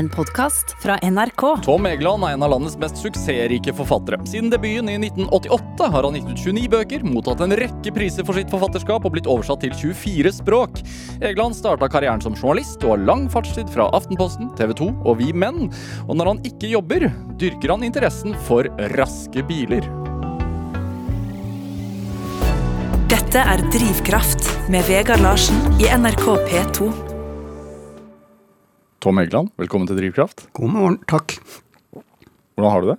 en podkast fra NRK. Tom Egeland er en av landets mest suksessrike forfattere. Siden debuten i 1988 har han gitt ut 29 bøker, mottatt en rekke priser for sitt forfatterskap og blitt oversatt til 24 språk. Egeland starta karrieren som journalist og har lang fartstid fra Aftenposten, TV 2 og Vi Menn. Og når han ikke jobber, dyrker han interessen for raske biler. Dette er Drivkraft med Vegard Larsen i NRK P2. Tom Egeland, velkommen til Drivkraft. God morgen, takk. Hvordan har du det?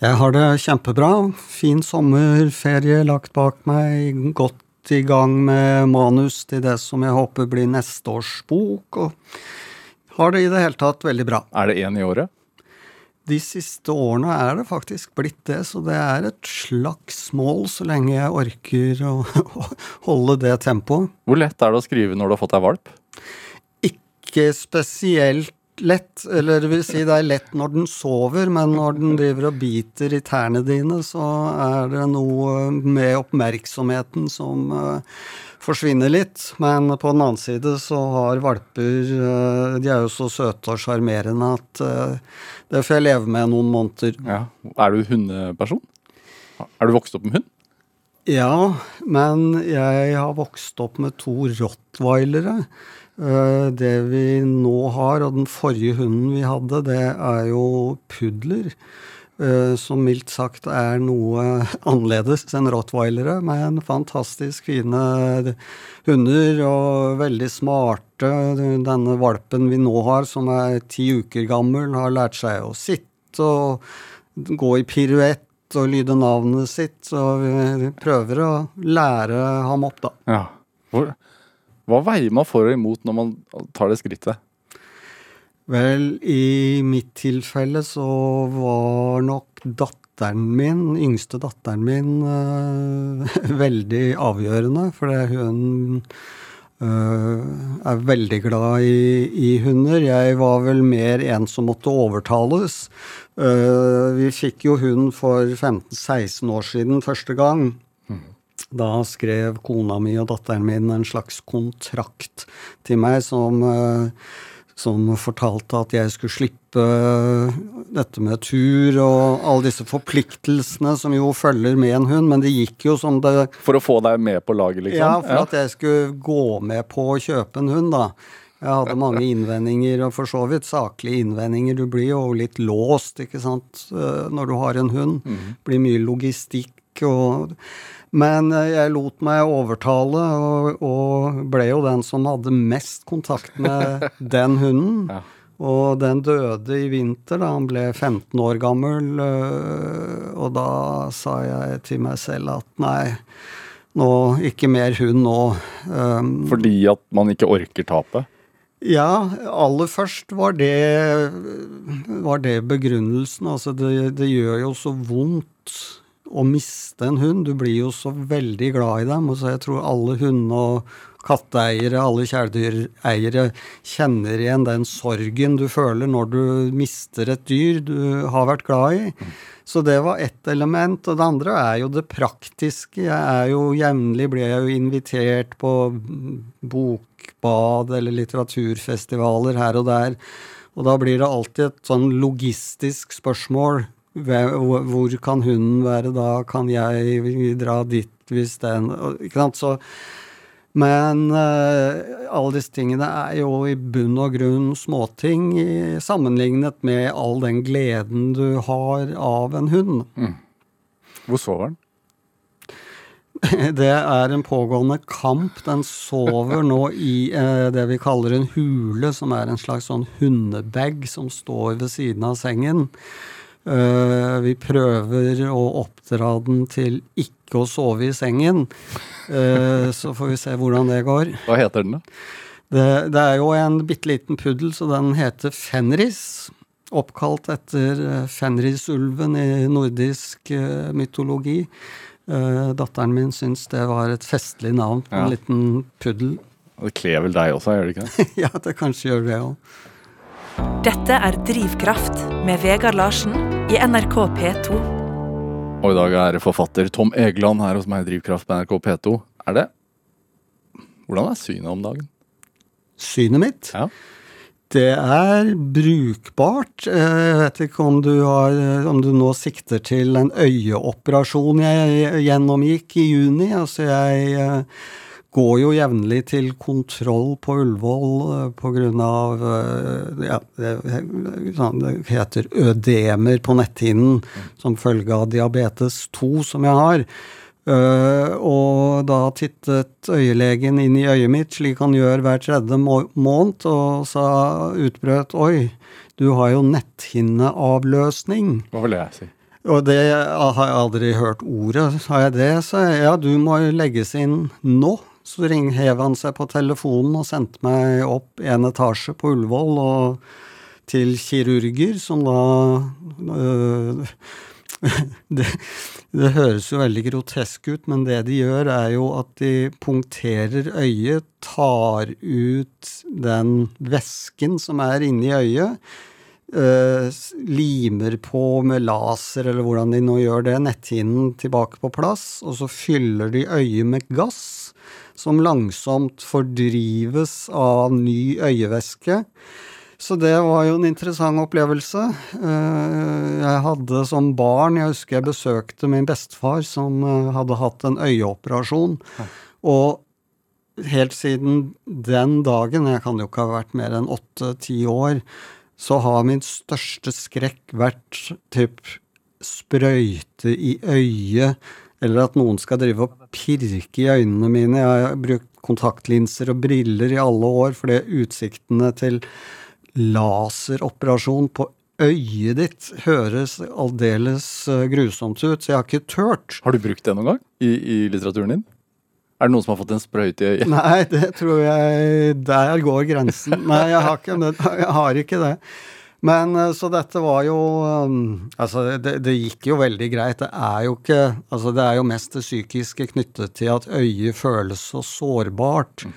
Jeg har det kjempebra. Fin sommerferie lagt bak meg. Godt i gang med manus til det som jeg håper blir neste års bok. Og har det i det hele tatt veldig bra. Er det én i året? De siste årene er det faktisk blitt det, så det er et slags mål så lenge jeg orker å holde det tempoet. Hvor lett er det å skrive når du har fått deg valp? Ikke spesielt lett. Eller det vil si, det er lett når den sover, men når den driver og biter i tærne dine, så er det noe med oppmerksomheten som uh, forsvinner litt. Men på den annen side så har valper uh, De er jo så søte og sjarmerende at uh, det får jeg leve med noen måneder. Ja. Er du hundeperson? Er du vokst opp med hund? Ja, men jeg har vokst opp med to rottweilere. Eh, det vi nå har, og den forrige hunden vi hadde, det er jo pudler. Eh, som mildt sagt er noe annerledes enn rottweilere, men fantastisk fine hunder og veldig smarte. Denne valpen vi nå har, som er ti uker gammel, har lært seg å sitte og gå i piruett og lyde navnet sitt, så vi prøver å lære ham opp, da. Ja. Hvor, hva veier man for og imot når man tar det skrittet? Vel, i mitt tilfelle så var nok datteren min, yngste datteren min, øh, veldig avgjørende. Fordi hun øh, er veldig glad i, i, hunder. Jeg var vel mer en som måtte overtales. Uh, vi fikk jo hund for 15-16 år siden første gang. Da skrev kona mi og datteren min en slags kontrakt til meg som, eh, som fortalte at jeg skulle slippe dette med tur og alle disse forpliktelsene som jo følger med en hund, men det gikk jo som det For å få deg med på laget, liksom? Ja, for at jeg skulle gå med på å kjøpe en hund, da. Jeg hadde mange innvendinger, og for så vidt saklige innvendinger. Du blir jo litt låst, ikke sant, eh, når du har en hund. Mm. Blir mye logistikk og men eh, jeg lot meg overtale, og, og, ble jo den som hadde mest kontakt med den hunden. Ja. Og den døde i vinter da han ble 15 år gammel. Eh, og da sa jeg til meg selv at nei, nå, ikke mer hund nå. Um, Fordi at man ikke orker tapet? Ja, aller først var det, var det begrunnelsen. Altså, det, det gjør jo så vondt å miste en hund. Du blir jo så veldig glad i dem. og så Jeg tror alle hunde- og katteeiere, alle kjæledyreiere kjenner igjen den sorgen du føler når du mister et dyr du har vært glad i. Så det var ett element. Og det andre er jo det praktiske. Jeg er jo jevnlig blir jeg jo invitert på bokbad eller litteraturfestivaler her og der. Og da blir det alltid et sånn logistisk spørsmål hvor kan hunden være da? Kan jeg dra dit hvis den Ikke sant? Så men uh, alle disse tingene er jo i bunn og grunn småting sammenlignet med all den gleden du har av en hund. Mm. Hvor sover den? Det er en pågående kamp. Den sover nå i uh, det vi kaller en hule, som er en slags sånn hundebag som står ved siden av sengen. Uh, vi prøver å oppdra den til ikke å sove i sengen. Uh, så får vi se hvordan det går. Hva heter den, da? Det, det er jo en bitte liten puddel, så den heter Fenris. Oppkalt etter eh, Fenrisulven i nordisk uh, mytologi. datteren min syns det var et festlig navn på ja. en liten puddel. Det kler vel deg også, gjør det ikke ja, det kanskje gjør det òg. Dette er Drivkraft med Vegard Larsen i NRK P2. Og i dag er forfatter Tom Egeland her hos meg i Drivkraft på NRK P2. Er det Hvordan er synet om dagen? Synet mitt? Ja. Det er brukbart. Eh, jeg vet ikke om du, har, om du nå sikter til en øyeoperasjon jeg gjennomgikk i juni. Altså, jeg eh, går jo jevnlig til kontroll på Ullevål pga. Ja, sånn, det heter ødemer på netthinnen som følge av diabetes 2 som jeg har. Uh, og da tittet øyelegen inn i øyet mitt, slik han gjør hver tredje måned, og sa utbrøt Oi, du har jo netthinneavløsning. Hva vil jeg si? Og det har jeg aldri hørt ordet. Har jeg det, så ja, du må legges inn nå. Så ring, hev han seg på telefonen og sendte meg opp en etasje på Ullevål og til kirurger, som da øh, det, det, høres jo veldig grotesk ut, men det de gjør, er jo at de punkterer øyet, tar ut den væsken som er inni øyet, øh, limer på med laser, eller hvordan de nå gjør det, netthinnen tilbake på plass, og så fyller de øyet med gass, som langsomt fordrives av ny øyevæske. Så det var jo en interessant opplevelse. Eh, jeg hadde som barn Jeg husker jeg besøkte min bestefar, som eh, hadde hatt en øyeoperasjon. Og helt siden den dagen, jeg kan jo ikke ha vært mer enn åtte-ti år, så har min største skrekk vært typ sprøyte i øyet, eller at noen skal drive og pirke i øynene mine. Jeg har brukt kontaktlinser og briller i alle år fordi utsiktene til laseroperasjon på øyet ditt høres aldeles eh, grusomt ut, så jeg har ikke turt. Har du brukt det noen gang i, i litteraturen din? Er det noen som har fått en sprøyte i øyet? Nei, det tror jeg Der går grensen. Nei, jeg har ikke, jeg har ikke det. Men eh, så dette var jo um, Altså, det, det, gikk jo veldig greit. Det er jo ikke Altså, det er jo mest det psykiske knyttet til at øyet føles så sårbart. Mm.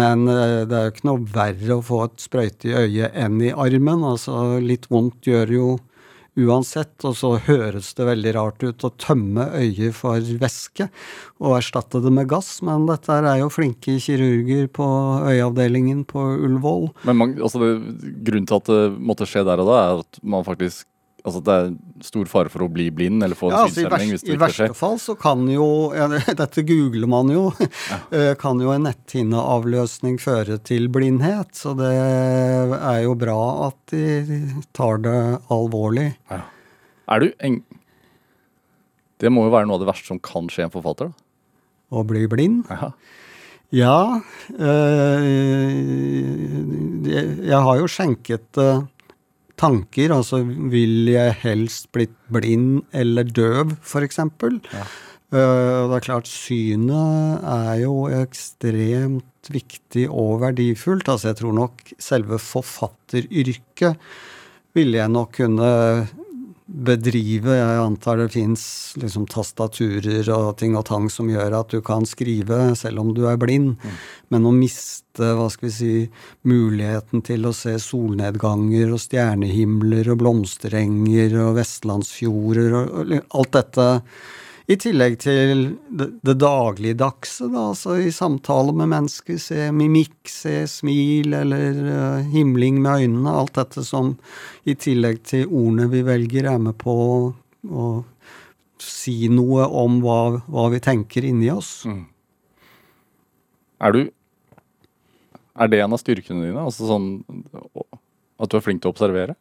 Men eh, det er jo ikke noe verre å få et sprøyte i øyet enn i armen. Altså litt vondt gjør jo uansett, og så høres det veldig rart ut å tømme øyet for væske og erstatte det med gass, men dette er jo flinke kirurger på øyeavdelingen på Ullevål. Men man, altså grunnen til at det måtte skje der og da, er at man faktisk Altså at det er stor fare for å bli blind eller få ja, altså synshemming hvis det ikke skjer? I verste fall så kan jo, ja, dette googler man jo, ja. Eh, kan jo en netthinneavløsning føre til blindhet. Så det er jo bra at de tar det alvorlig. Ja. Er du en Det må jo være noe av det verste som kan skje en forfatter? da? Å bli blind? Ja. Ja. Øh, jeg har jo skjenket øh, tanker. Altså vil jeg helst blitt blind eller døv, f.eks. Ja. Uh, det er klart, synet er jo ekstremt viktig og verdifullt. Altså, jeg tror nok selve forfatteryrket ville jeg nok kunne bedrive. Jeg antar det fins liksom tastaturer og ting og tang som gjør at du kan skrive selv om du er blind. Mm. Men å miste hva skal vi si, muligheten til å se solnedganger og stjernehimler og blomsterenger og vestlandsfjorder og, og alt dette i tillegg til det, det dagligdagse, da, altså i samtale med mennesker, se mimikk, se smil eller uh, himling med øynene. Alt dette som i tillegg til ordene vi velger, er med på å si noe om hva, hva vi tenker inni oss. Mm. Er du Er det en av styrkene dine? Altså sånn at du er flink til å observere?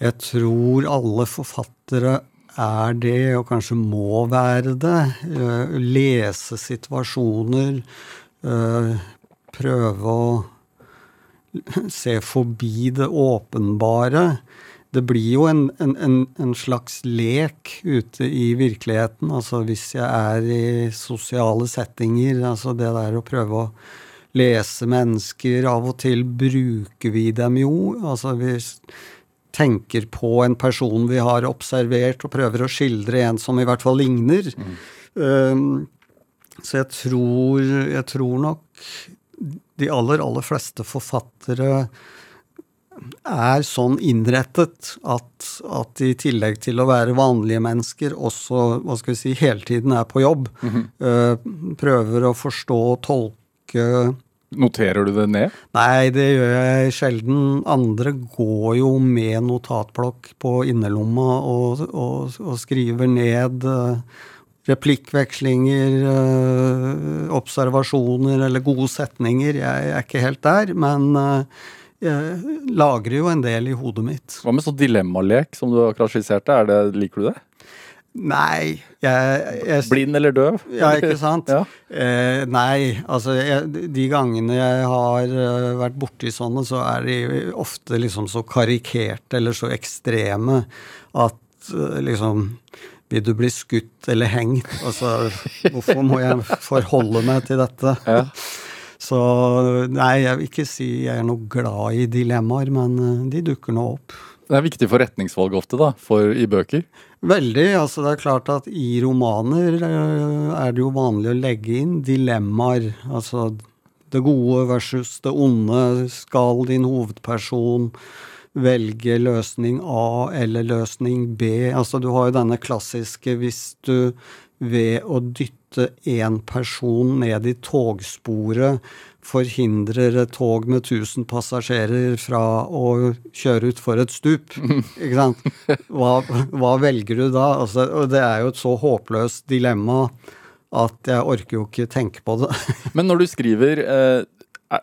Jeg tror alle forfattere er det, og kanskje må være det. Uh, lese situasjoner. Uh, prøve å se forbi det åpenbare. Det blir jo en, en, en, slags lek ute i virkeligheten. Altså hvis jeg er i sosiale settinger, altså det der å prøve å lese mennesker Av og til bruker vi dem jo. Altså hvis tenker på en person vi har observert, og prøver å skildre en som i hvert fall ligner. Mm. Um, så jeg tror, jeg tror nok de aller, aller fleste forfattere er sånn innrettet at, at i tillegg til å være vanlige mennesker, også hva skal vi si, hele tiden er på jobb. Mm -hmm. uh, prøver å forstå og tolke Noterer du det ned? Nei, det gjør jeg sjelden. Andre går jo med notatblokk på innerlomma og, og, og skriver ned uh, replikkvekslinger, uh, observasjoner eller gode setninger. Jeg er ikke helt der, men uh, jeg lagrer jo en del i hodet mitt. Hva med sånn dilemmalek som du akkurat skisserte? Er det, liker du det? Nei jeg, jeg, Blind eller døv? Ja, ikke sant? ja. eh, nei, altså jeg, de gangene jeg har uh, vært borti sånne, så er de ofte liksom så karikerte eller så ekstreme at uh, liksom Vil du bli skutt eller hengt? Altså, hvorfor må jeg forholde meg til dette? Ja. Så nei, jeg vil ikke si jeg er noe glad i dilemmaer, men uh, de dukker nå opp. Det er viktig for retningsvalg ofte, da, for, i bøker. Veldig. altså Det er klart at i romaner uh, er det jo vanlig å legge inn dilemmaer. Altså det gode versus det onde. Skal din hovedperson velge løsning A eller løsning B? Altså du har jo denne klassiske hvis du ved å dytte én person ned i togsporet forhindrer et tog med 1000 passasjerer fra å kjøre utfor et stup. Ikke sant? Hva, hva velger du da? Altså, og det er jo et så håpløst dilemma at jeg orker jo ikke tenke på det. Men når du skriver, eh,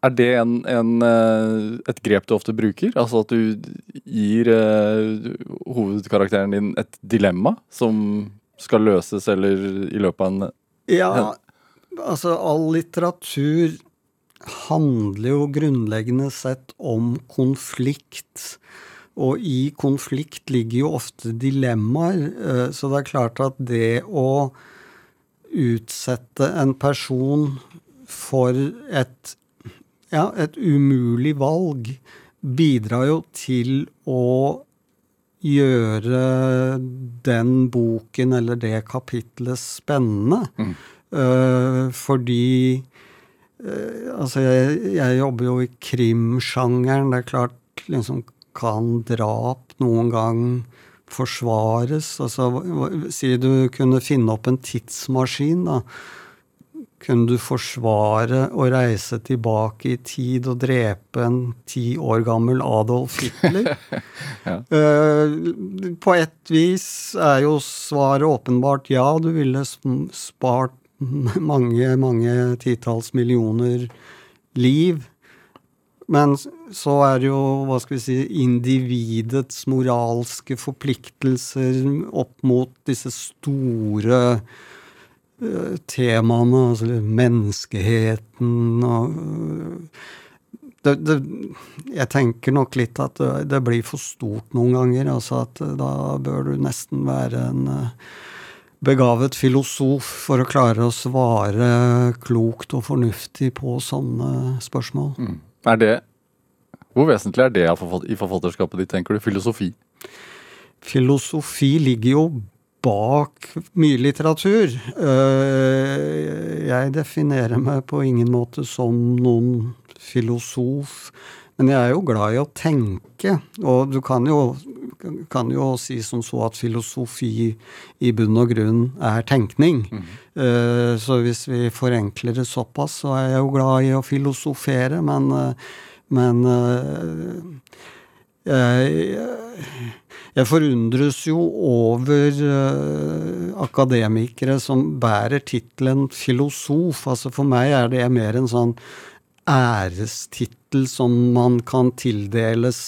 er det en, en, eh, et grep du ofte bruker? Altså at du gir eh, hovedkarakteren din et dilemma som skal løses eller i løpet av en Ja, altså all litteratur handler jo grunnleggende sett om konflikt. Og i konflikt ligger jo ofte dilemmaer, så det er klart at det å utsette en person for et, ja, et umulig valg bidrar jo til å gjøre den boken eller det kapitlet spennende. Mm. Uh, fordi uh, Altså, jeg, jeg, jobber jo i krimsjangeren. Det er klart liksom kan drap noen gang forsvares? Altså, si du kunne finne opp en tidsmaskin, da. Kunne du forsvare å reise tilbake i tid og drepe en ti år gammel Adolf Hitler? ja. uh, på et vis er jo svaret åpenbart ja, du ville spart mange, mange titalls millioner liv. Men så er det jo, hva skal vi si, individets moralske forpliktelser opp mot disse store uh, temaene, altså menneskeheten og uh, det, det, jeg tenker nok litt at det, blir for stort noen ganger. altså at Da bør du nesten være en begavet filosof for å klare å svare klokt og fornuftig på sånne spørsmål. Mm. Er det Hvor vesentlig er det i forfatterskapet ditt, tenker du? Filosofi? Filosofi ligger jo bak mye litteratur. Jeg definerer meg på ingen måte som noen filosof. Men jeg er jo glad i å tenke, og du kan jo, kan jo si som så at filosofi i bunn og grunn er tenkning. Mm. Så hvis vi forenkler det såpass, så er jeg jo glad i å filosofere, men, men jeg, jeg forundres jo over uh, akademikere som bærer tittelen filosof. Altså For meg er det mer en sånn ærestittel som man kan tildeles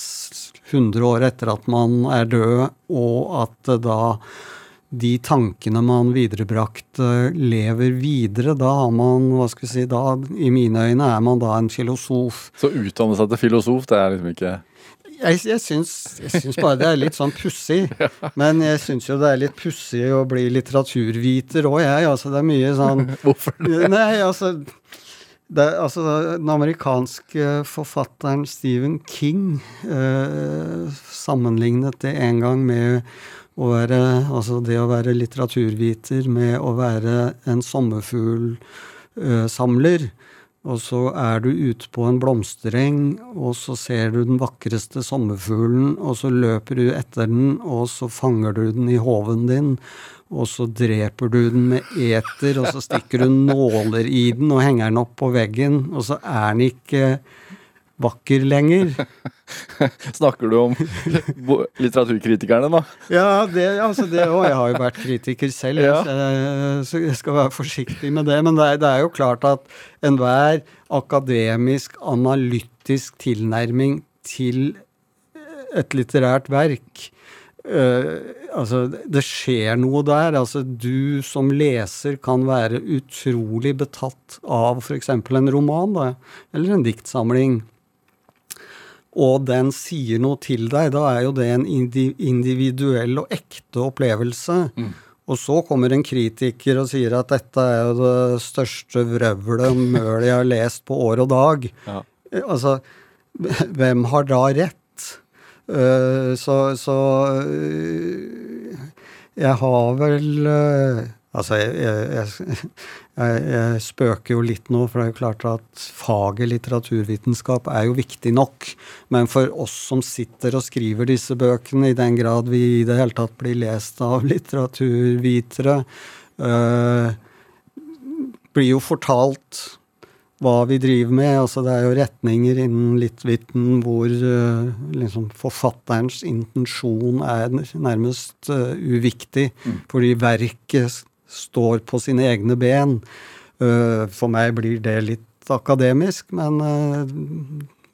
100 år etter at man er død, og at da de tankene man viderebrakte, lever videre. Da har man, hva skal vi si, da, i mine øyne er man da en filosof. Så utdanne seg til filosof, det er liksom ikke jeg, jeg, syns, jeg syns bare det er litt sånn pussig. Men jeg syns jo det er litt pussig å bli litteraturviter òg, jeg. Altså, det er mye sånn Hvorfor det? Nei, altså, det, altså Den amerikanske forfatteren Stephen King eh, sammenlignet det en gang med å være, altså det å være litteraturviter med å være en sommerfuglsamler. Eh, og så er du ute på en blomstereng, og så ser du den vakreste sommerfuglen, og så løper du etter den, og så fanger du den i håven din, og så dreper du den med eter, og så stikker du nåler i den og henger den opp på veggen, og så er den ikke vakker lenger. Snakker du om litteraturkritikerne, da? Ja, det, altså det og Jeg har jo vært kritiker selv, Ja. så jeg skal være forsiktig med det. Men det er, det er jo klart at enhver akademisk, analytisk tilnærming til et litterært verk øh, altså, det skjer noe der. Altså, du som leser kan være utrolig betatt av f.eks. en roman, da, eller en diktsamling og den sier noe til deg, da er jo det en individuell og ekte opplevelse. Og så kommer en kritiker og sier at dette er jo det største vrøvlet og mølet jeg har lest på år og dag. Ja. Eh, Altså, hvem har da rett? Eh, så så eh, jeg har vel eh, Altså, jeg, jeg, jeg, jeg, spøker jo litt nå, for det er jo klart at faget litteraturvitenskap er jo viktig nok. Men for oss som sitter og skriver disse bøkene, i den grad vi i det hele tatt blir lest av litteraturvitere, øh, blir jo fortalt hva vi driver med. Altså det er jo retninger innen Litviten hvor uh, liksom forfatterens intensjon er nærmest uh, uviktig, fordi verket står på sine egne ben. Uh, for meg blir det litt akademisk, men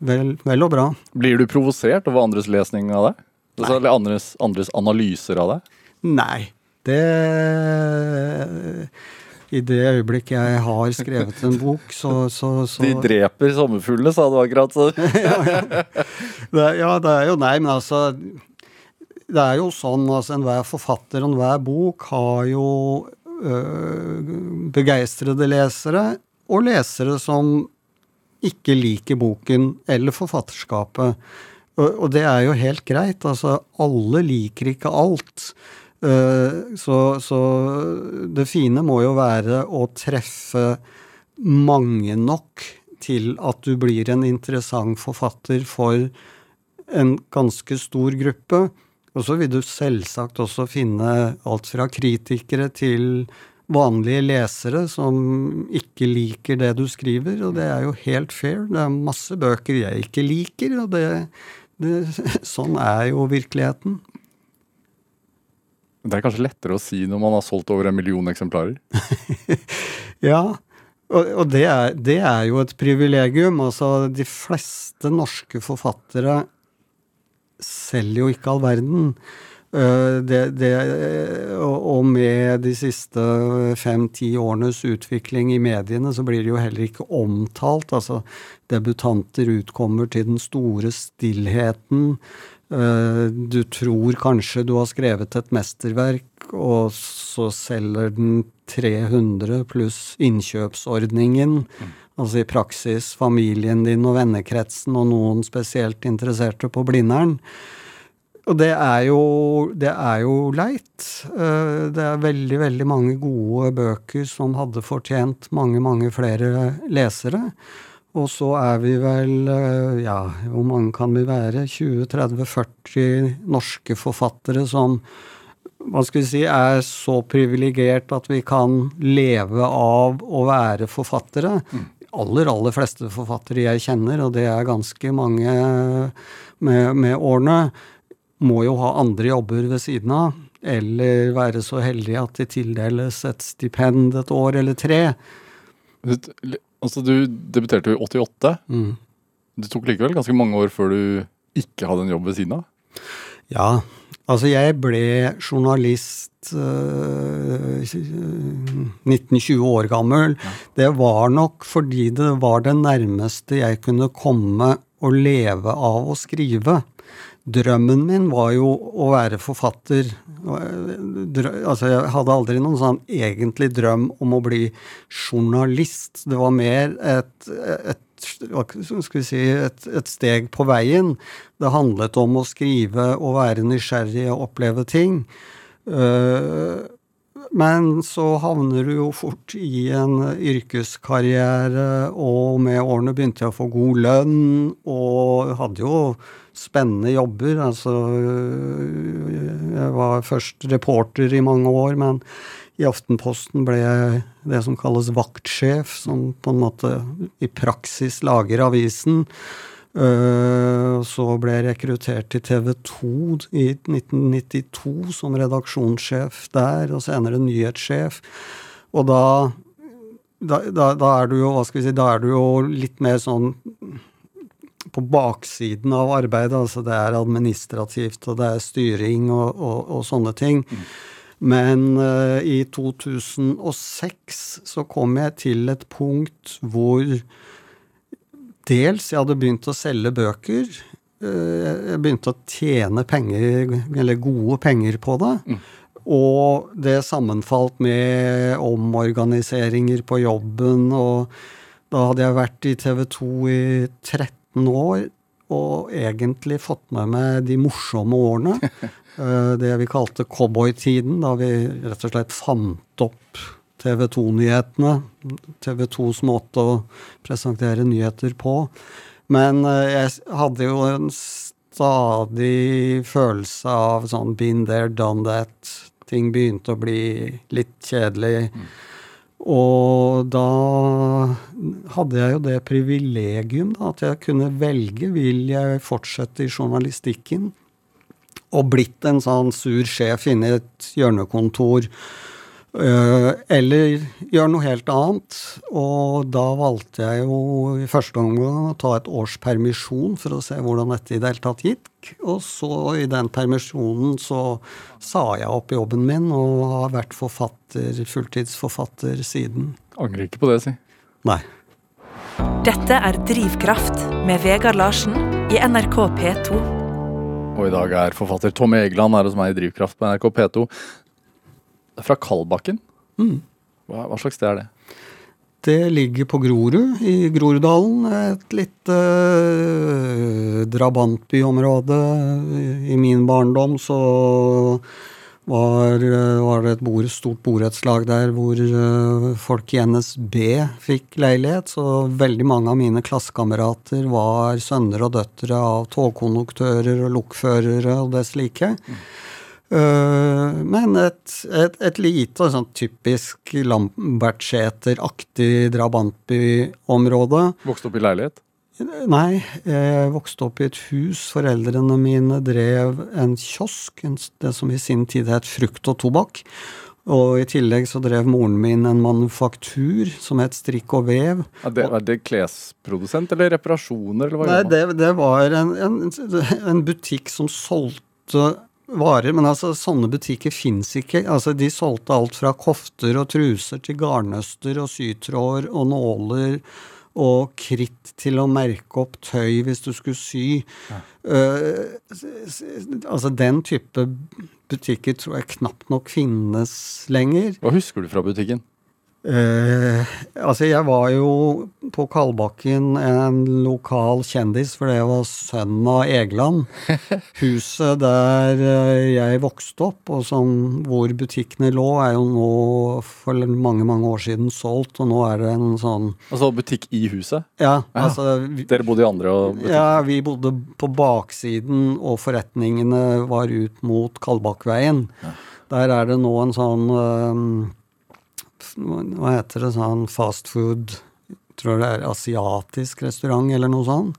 vel, vel og bra. Blir du provosert over andres lesning av deg? Altså, eller andres, andres analyser av deg? Nei. Det I det øyeblikk jeg har skrevet en bok, så, så, så De dreper sommerfuglene, sa du akkurat. Så. det, er- Ja, det er jo Nei, men altså Det er jo sånn altså enhver forfatter og enhver bok har jo øh, begeistrede lesere, og lesere som ikke liker boken eller forfatterskapet. Og, og det er jo helt greit. Altså, alle liker ikke alt. Eh, så, så det fine må jo være å treffe mange nok til at du blir en interessant forfatter for en ganske stor gruppe. Og så vil du selvsagt også finne alt fra kritikere til vanlige lesere som ikke liker det du skriver, og det er jo helt fair. Det er masse bøker jeg ikke liker, og det, det Sånn er jo virkeligheten. Det er kanskje lettere å si når man har solgt over en million eksemplarer. Ja, og, og det, er, det er jo et privilegium. Altså, de fleste norske forfattere selger jo ikke all verden. Eh, Det, det, og med de siste fem-ti årenes utvikling i mediene, så blir det jo heller ikke omtalt. Altså, debutanter utkommer til den store stillheten. Eh, Du tror kanskje du har skrevet et mesterverk, og så selger den 300 pluss innkjøpsordningen. Altså i praksis familien din og vennekretsen og noen spesielt interesserte på Blindern. Og det er jo, det er jo leit. Eh, Det er veldig, veldig mange gode bøker som hadde fortjent mange, mange flere lesere. Og så er vi vel, eh, ja, hvor mange kan vi være? 20-30-40 norske forfattere som hva skal vi si, er så privilegert at vi kan leve av å være forfattere. De aller, aller fleste forfattere jeg kjenner, og det er ganske mange med, med årene, må jo ha andre jobber ved siden av. Eller være så heldige at de tildeles et stipend et år eller tre. Altså, du debuterte jo i 88. Mm. Det tok likevel ganske mange år før du ikke hadde en jobb ved siden av. Ja, altså jeg ble journalist øh, 19-20 år gammel. Det var nok fordi det var det nærmeste jeg kunne komme å leve av å skrive. Drømmen min var jo å være forfatter. Altså jeg hadde aldri noen sånn egentlig drøm om å bli journalist. Det var mer et, et si, et, et steg på veien. Det handlet om å skrive og være nysgjerrig og oppleve ting. Uh, men så havner du jo fort i en yrkeskarriere, og med årene begynte jeg å få god lønn, og hadde jo spennende jobber. Altså, jeg var først reporter i mange år, men i Aftenposten ble jeg det som kalles vaktsjef, som på en måte i praksis lager avisen. Uh, så ble jeg rekruttert til TV 2 i 1992 som redaksjonssjef der, og senere nyhetssjef. Og da, da, da, da er du jo, hva skal vi si, da er du jo litt mer sånn på baksiden av arbeidet. Altså det er administrativt, og det er styring og, og, og sånne ting. Mm. Men uh, i 2006 så kom jeg til et punkt hvor dels jeg hadde begynt å selge bøker. Uh, jeg begynte å tjene penger, eller gode penger på det. Mm. Og det sammenfalt med omorganiseringer på jobben. Og da hadde jeg vært i TV 2 i 13 år og egentlig fått med meg de morsomme årene. Eh, det vi kalte cowboytiden, da vi rett og slett fant opp TV 2-nyhetene. TV 2s måte å presentere nyheter på. Men eh, jeg hadde jo en stadig følelse av sånn been there, done that. Ting begynte å bli litt kjedelig. Mm. Og da hadde jeg jo det privilegium da, at jeg kunne velge vil jeg fortsette i journalistikken. Og blitt en sånn sur sjef inne i et hjørnekontor eller gjøre noe helt annet. Og da valgte jeg jo i første omgang å ta et års permisjon for å se hvordan dette i det hele tatt gikk. Og så i den permisjonen så sa jeg opp jobben min og har vært forfatter, fulltidsforfatter siden. Angrer ikke på det, si. Nei. Dette er Drivkraft med Vegard Larsen i NRK P2. Og i dag er forfatter Tom Egeland her hos meg i Drivkraft på NRK P2. Fra Kalbakken? Mm. Hva, hva, slags sted er det? Det ligger på Grorud, i Groruddalen. Et lite uh, drabantbyområde. I min barndom så var, uh, var det et bord, stort borettslag der hvor uh, folk i NSB fikk leilighet. Så veldig mange av mine klassekamerater var sønner og døtre av togkonduktører og lokførere og det slike. Mm. Uh, men et, et, et, lite sånn typisk Lambertseter-aktig drabantbyområde. Vokste opp i leilighet? Nei, jeg vokste opp i et hus. Foreldrene mine drev en kiosk, det som i sin tid het Frukt og tobakk. Og i tillegg så drev moren min en manufaktur som het Strikk og vev. Ja, det, var det klesprodusent eller reparasjoner? Eller Nei, det, det, var en, en, en butikk som solgte varer, men altså sånne butikker fins ikke. Altså De solgte alt fra kofter og truser til garnnøster og sytråder og nåler og kritt til å merke opp tøy hvis du skulle sy. Ja. Uh, altså den type butikker tror jeg knapt nok finnes lenger. Hva husker du fra butikken? Uh, altså, jeg var jo på Kalbakken en lokal kjendis, for det var sønnen av Egeland. Huset der uh, jeg vokste opp, og som, hvor butikkene lå, er jo nå for mange, mange år siden solgt, og nå er det en sånn Altså butikk i huset? Ja. altså... Vi, Dere bodde i andre og butikk? Ja, vi bodde på baksiden, og forretningene var ut mot Kalbakkveien. Ja. Der er det nå en sånn uh, hva heter det, sånn fast food Tror det er asiatisk restaurant eller noe sånt.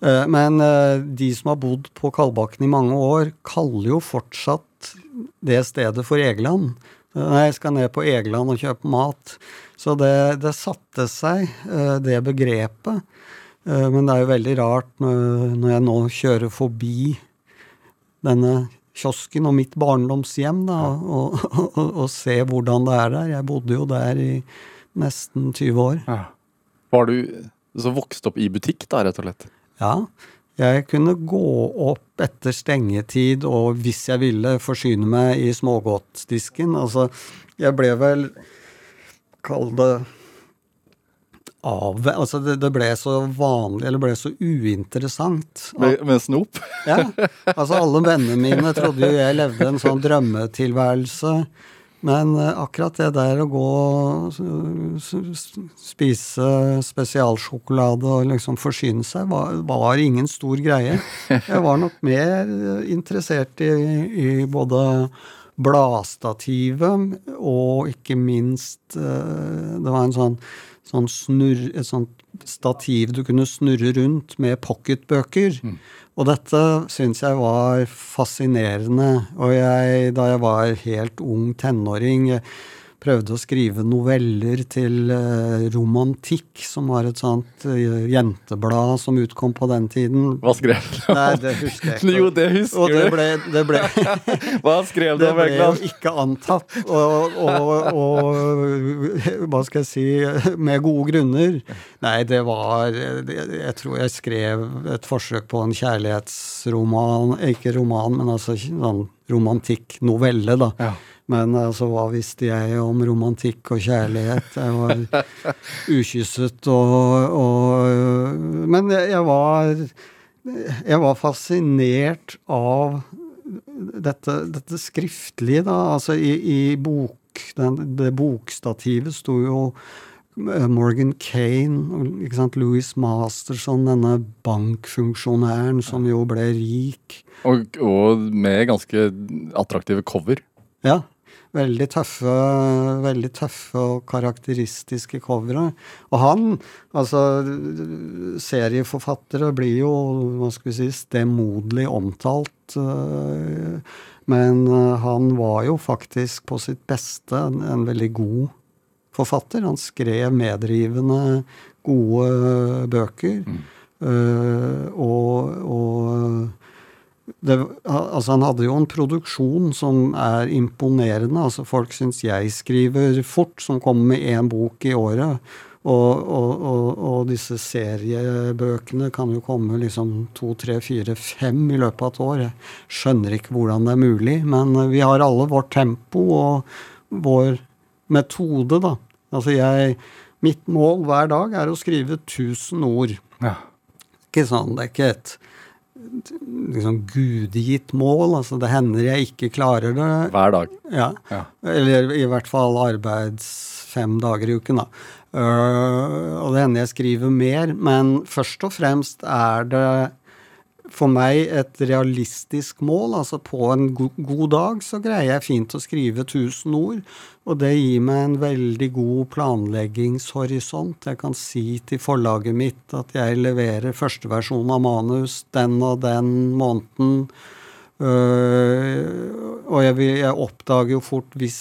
Eh, men eh, de som har bodd på Kalbakken i mange år, kaller jo fortsatt det stedet for Egeland. Nei, jeg skal ned på Egeland og kjøpe mat. Så det, det satte seg, eh, det begrepet. Men det er jo veldig rart når jeg nå kjører forbi denne kiosken og mitt barndomshjem, da, og, og, og, se hvordan det er der. Jeg bodde jo der i nesten 20 år. Ja. Var du så vokst opp i butikk, da, rett og slett? Ja. Jeg kunne gå opp etter stengetid og hvis jeg ville forsyne meg i smågodtdisken. Altså, jeg ble vel Kall det av Altså, det, det, ble så vanlig, eller ble så uinteressant. Med, med snop? ja. Altså, alle vennene mine trodde jo jeg levde en sånn drømmetilværelse. Men eh, akkurat det der å gå spise spesialsjokolade og liksom forsyne seg, var, var ingen stor greie. Jeg var nok mer interessert i, i både bladstativet og ikke minst eh, Det var en sånn, sånn snurr, et sånt stativ du kunne snurre rundt med pocketbøker. Og dette syns jeg var fascinerende. Og jeg, da jeg var helt ung tenåring, prøvde å skrive noveller til eh, Romantikk, som var et sånt eh, jenteblad som utkom på den tiden. Hva skrev du? Nei, det husker jeg ikke. Jo, det husker Og det ble, det ble Hva skrev du om? det ble jo ikke antatt, og, og, og hva skal jeg si, med gode grunner. Nei, det var Jeg tror jeg skrev et forsøk på en kjærlighetsroman, ikke roman, men altså sånn romantikk-novelle, da. Ja. Men altså, hva visste jeg om romantikk og kjærlighet? Jeg var ukysset og, og Men jeg, var Jeg var fascinert av dette, dette skriftlige, da. Altså i, i bok den, Det bokstativet sto jo eh, Morgan Kane, ikke sant, Louis Masterson, denne bankfunksjonæren som jo ble rik. Og, og med ganske attraktive cover. Ja. Veldig tøffe, veldig tøffe og karakteristiske covere. Og han, altså Serieforfattere blir jo, hva skal vi si, stemoderlig omtalt. øh, Men øh, han var jo faktisk på sitt beste en, en veldig god forfatter. Han skrev medrivende, gode bøker. Øh, og, og det, altså han hadde jo en produksjon som er imponerende. altså Folk syns jeg skriver fort, som kommer med én bok i året. Og, og, og, og disse seriebøkene kan jo komme liksom to, tre, fire, fem i løpet av et år. Jeg skjønner ikke hvordan det er mulig, men vi har alle vårt tempo og vår metode, da. Altså jeg Mitt mål hver dag er å skrive 1000 ord. Ja. Ikke sånn, det er ikke et liksom gudegitt mål. altså Det hender jeg ikke klarer det. Hver dag. Ja. Ja. Eller i hvert fall arbeids fem dager i uken, da. Uh, og det hender jeg skriver mer, men først og fremst er det for meg et realistisk mål. Altså på en go god dag så greier jeg fint å skrive 1000 ord. Og det gir meg en veldig god planleggingshorisont. Jeg kan si til forlaget mitt at jeg leverer første versjon av manus den og den måneden. Uh, og jeg, vil- jeg oppdager jo fort hvis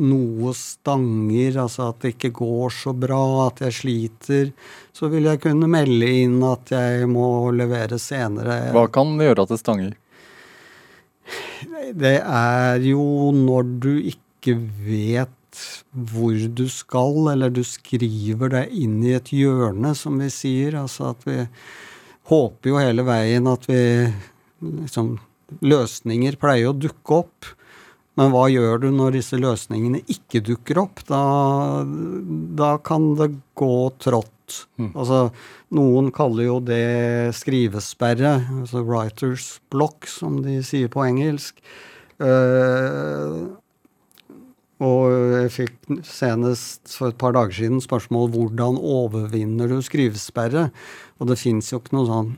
noe stanger, altså at det ikke går så bra, at jeg sliter, så vil jeg kunne melde inn at jeg må levere senere. Hva kan gjøre at det stanger? Det er jo når du ikke vet hvor du skal, eller du skriver deg inn i et hjørne, som vi sier. Altså at vi håper jo hele veien at vi liksom Løsninger pleier å dukke opp. Men hva gjør du når disse løsningene ikke dukker opp? Da, da kan det gå trått. Altså, noen kaller jo det skrivesperre, altså writers block, som de sier på engelsk. Uh, og jeg fikk senest for et par dager siden spørsmål hvordan overvinner du skrivesperre? Og det fins jo ikke noe sånn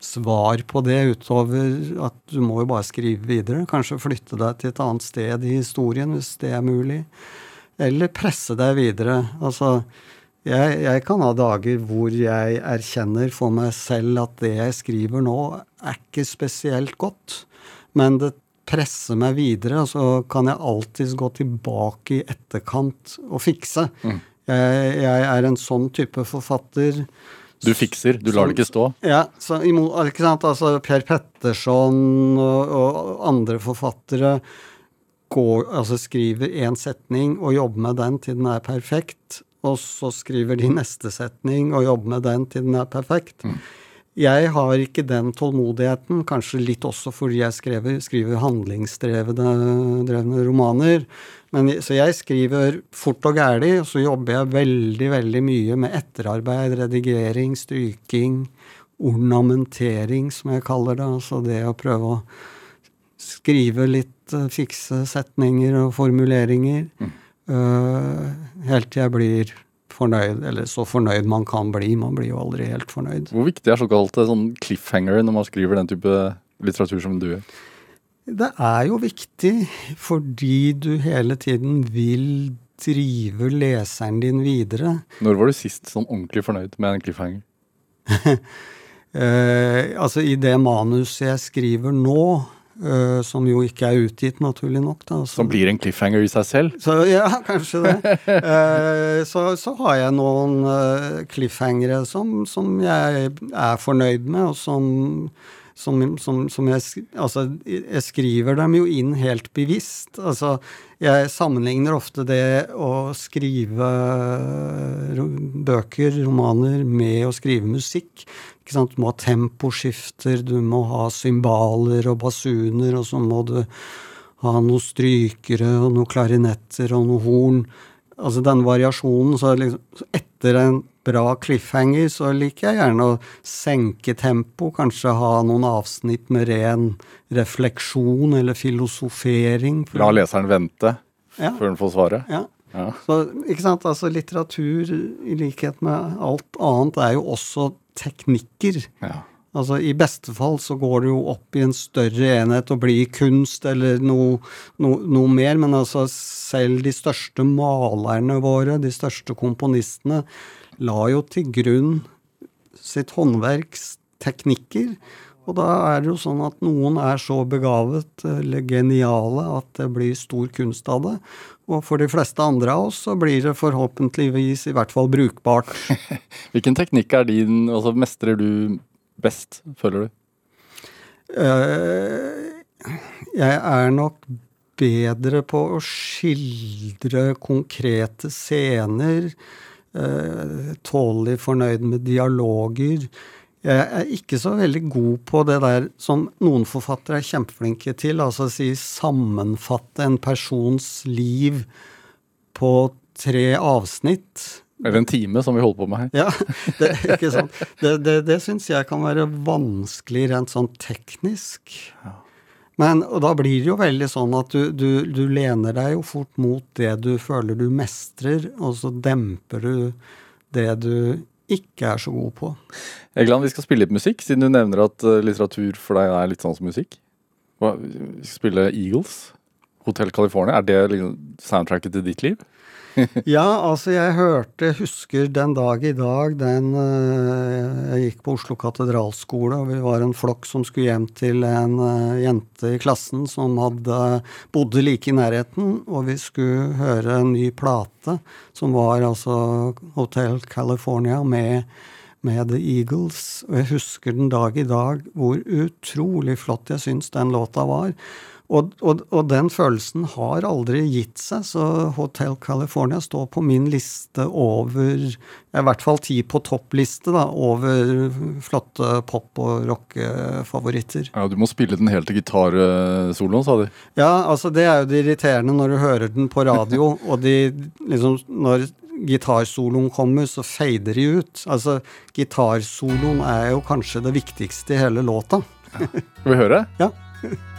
svar på det utover at du må jo bare skrive videre. Kanskje flytte deg til et annet sted i historien, hvis det er mulig. Eller presse deg videre. Altså, jeg, jeg kan ha dager hvor jeg erkjenner for meg selv at det jeg skriver nå, er ikke spesielt godt. Men det presser meg videre, og så kan jeg alltids gå tilbake i etterkant og fikse. Jeg, jeg er en sånn type forfatter. Du fikser, du lar det ikke stå. Ja, så ikke sant, altså Per Petterson og, og andre forfattere går, altså skriver én setning og jobber med den til den er perfekt, og så skriver de neste setning og jobber med den til den er perfekt. Jeg har ikke den tålmodigheten, kanskje litt også fordi jeg skriver, skriver handlingsdrevne romaner. Men, så jeg skriver fort og gæli, og så jobber jeg veldig, veldig mye med etterarbeid, redigering, stryking, ornamentering, som jeg kaller det. Altså det å prøve å skrive litt uh, fikse setninger og formuleringer. Mm. Uh, helt til jeg blir fornøyd, eller så fornøyd man kan bli. Man blir jo aldri helt fornøyd. Hvor viktig er såkalt sånn cliffhanger når man skriver den type litteratur som du gjør? Det er jo viktig fordi du hele tiden vil drive leseren din videre. Når var du sist sånn ordentlig fornøyd med en cliffhanger? eh, altså, i det manuset jeg skriver nå, Uh, som jo ikke er utgitt, naturlig nok. Da, som, som blir en cliffhanger i seg selv? Så, ja, kanskje det. uh, så, så, har jeg noen uh, cliffhangere som, som, jeg er fornøyd med, og som, som, som jeg Altså, jeg skriver dem jo inn helt bevisst. Altså, jeg sammenligner ofte det å skrive bøker, romaner, med å skrive musikk. Du må ha temposkifter, du må ha cymbaler og basuner, og så må du ha noen strykere og noen klarinetter og noen horn. Altså den variasjonen. Så liksom, etter en bra cliffhanger så liker jeg gjerne å senke tempo, kanskje ha noen avsnitt med ren refleksjon eller filosofering. La leseren vente ja. før den får svaret? Ja. ja. Så, ikke sant, altså Litteratur, i likhet med alt annet, er jo også teknikker. Ja. Altså I beste fall så går det jo opp i en større enhet og blir kunst eller noe, no, noe, mer, men altså selv de største malerne våre, de største komponistene, la jo til grunn sitt håndverks teknikker. Og da er det jo sånn at noen er så begavet eller geniale at det blir stor kunst av det. Og for de fleste andre av oss så blir det forhåpentligvis i hvert fall brukbart. Hvilken teknikk er din, altså mestrer du best, føler du? Uh, jeg er nok bedre på å skildre konkrete scener. Uh, tålelig fornøyd med dialoger. Jeg er ikke så veldig god på det der som noen forfattere er kjempeflinke til, altså å si sammenfatte en persons liv på tre avsnitt. Eller en time, som vi holder på med her. Ja, det, ikke sant. Det, det, det syns jeg kan være vanskelig rent sånn teknisk. Men, da blir det jo veldig sånn at du, du, du lener deg jo fort mot det du føler du mestrer, og så demper du det du ikke er så god på. Egeland, vi skal spille litt musikk, siden du nevner at eh, litteratur for deg er litt sånn som musikk. Vi skal spille Eagles, Hotel California. Er det liksom soundtracket til ditt liv? ja, altså jeg hørte, husker den dag i dag, den uh, Jeg gikk på Oslo katedralskole, og vi var en flokk som skulle hjem til en uh, jente i klassen som hadde bodde like i nærheten, og vi skulle høre en ny plate, som var altså Hotel California med med The Eagles. Og jeg husker den dag i dag hvor utrolig flott jeg syns den låta var. Og, og, og, den følelsen har aldri gitt seg, så Hotel California står på min liste over I hvert fall ti på toppliste da, over flotte pop- og rockefavoritter. Ja, Du må spille den helt til gitarsoloen, sa de. Ja, altså det er jo det irriterende når du hører den på radio, og de liksom Når gitarsoloen kommer, så fader de ut. Altså, gitarsoloen er jo kanskje det viktigste i hele låta. Ja. Skal vi høre? Ja.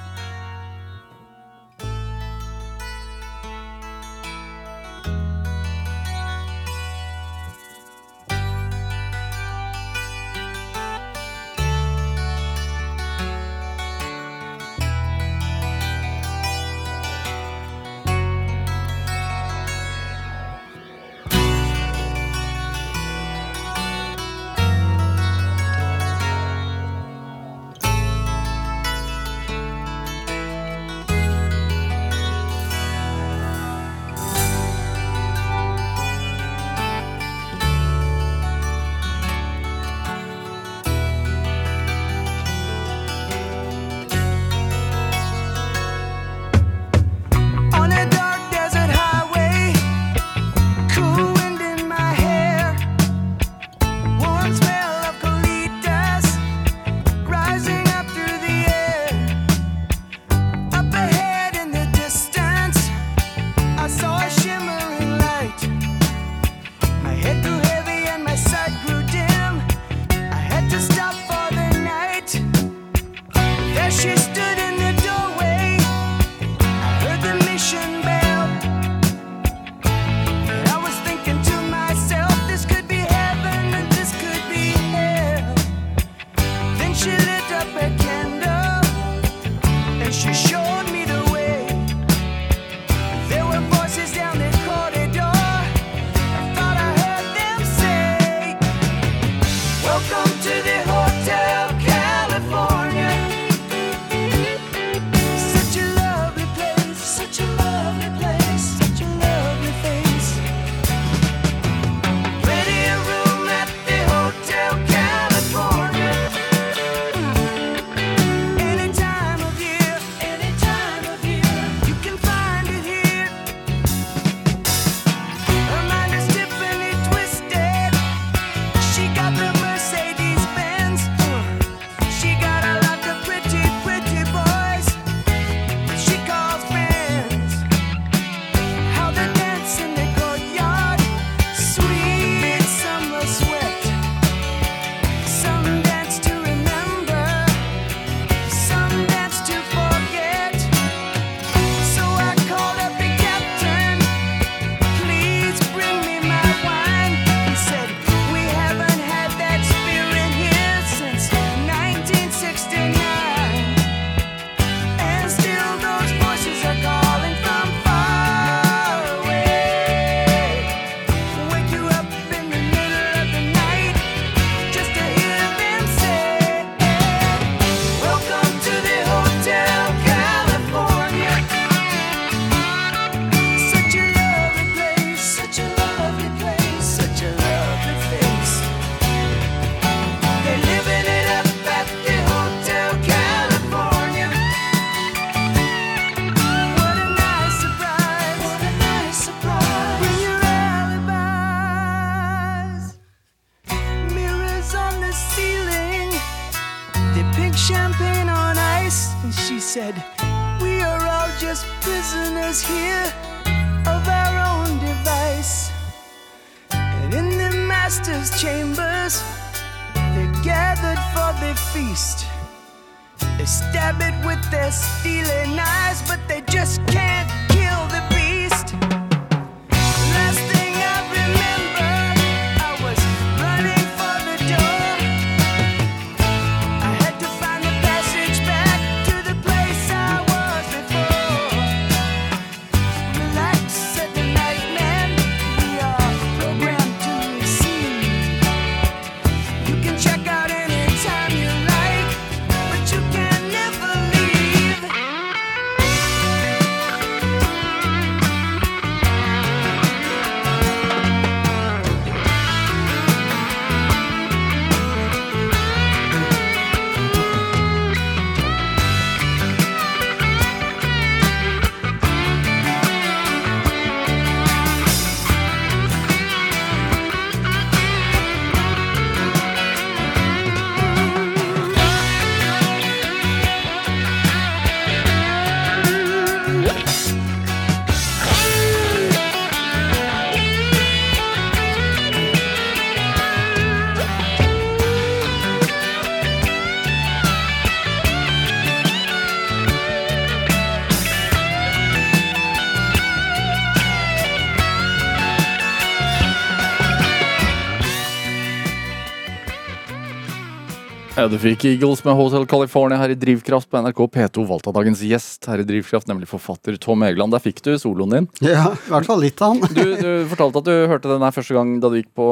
du fikk Eagles med Hotel California her i Drivkraft på NRK P2, valgt av dagens gjest her i Drivkraft, nemlig forfatter Tom Egeland. Der fikk du soloen din. Ja, i hvert fall litt av han. Du, du fortalte at du hørte den her første gang da du gikk på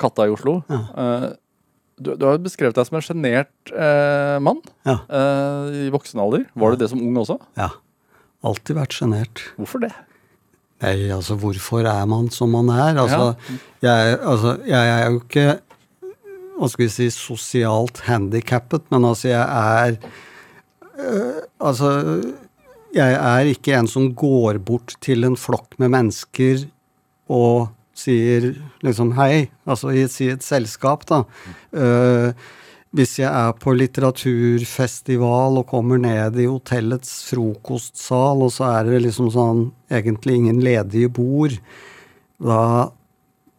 Katta i Oslo. Ja. Eh, du, du har beskrevet deg som en sjenert eh, mann Ja. eh, i voksen alder. Var du det som ung også? ja. Alltid vært sjenert. Hvorfor det? Nei, altså hvorfor er man som man er? Altså, jeg, altså, jeg er jo ikke hva skal vi si, sosialt handikappet, men altså jeg er øh, Altså, jeg er ikke en som går bort til en flokk med mennesker og sier liksom hei, altså i si et selskap, da. Uh, hvis jeg er på litteraturfestival og kommer ned i hotellets frokostsal, og så er det liksom sånn egentlig ingen ledige bord, da